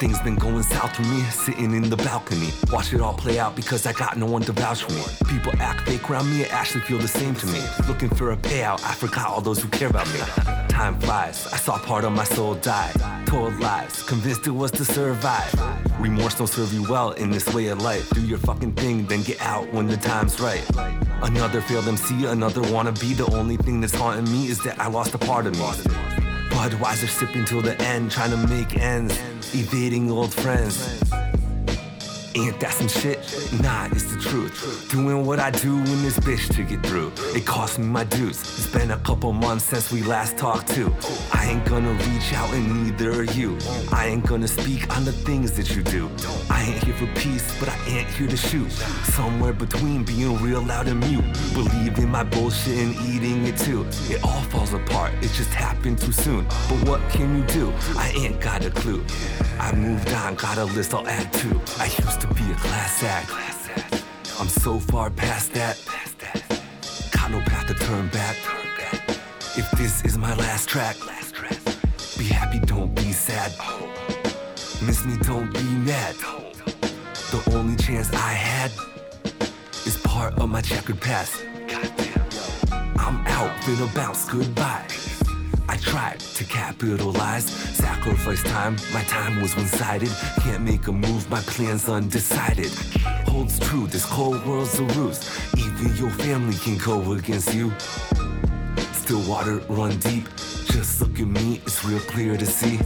Things been going south for me, sitting in the balcony. Watch it all play out because I got no one to vouch for me. People act fake around me, it actually feel the same to me. Looking for a payout, I forgot all those who care about me. Time flies, I saw part of my soul die. Told lies, convinced it was to survive. Remorse don't serve you well in this way of life. Do your fucking thing, then get out when the time's right. Another failed MC, another wanna be. The only thing that's haunting me is that I lost a part of me. Budweiser sipping till the end, trying to make ends, evading old friends. Ain't that some shit? Nah, it's the truth. Doing what I do in this bitch to get through. It cost me my dues. It's been a couple months since we last talked too. I ain't gonna reach out and neither are you. I ain't gonna speak on the things that you do. I ain't here for peace, but I ain't here to shoot. Somewhere between being real loud and mute. Believing my bullshit and eating it too. It all falls apart, it just happened too soon. But what can you do? I ain't got a clue. I moved on, got a list I'll add to. I to be a class act. I'm so far past that. Got no path to turn back. If this is my last track, be happy, don't be sad. Miss me, don't be mad. The only chance I had is part of my checkered past. I'm out, finna bounce, goodbye. I tried to capitalize, sacrifice time. My time was one sided. Can't make a move, my plan's undecided. Holds true, this cold world's a ruse. Even your family can go against you. Still water run deep. Just look at me, it's real clear to see.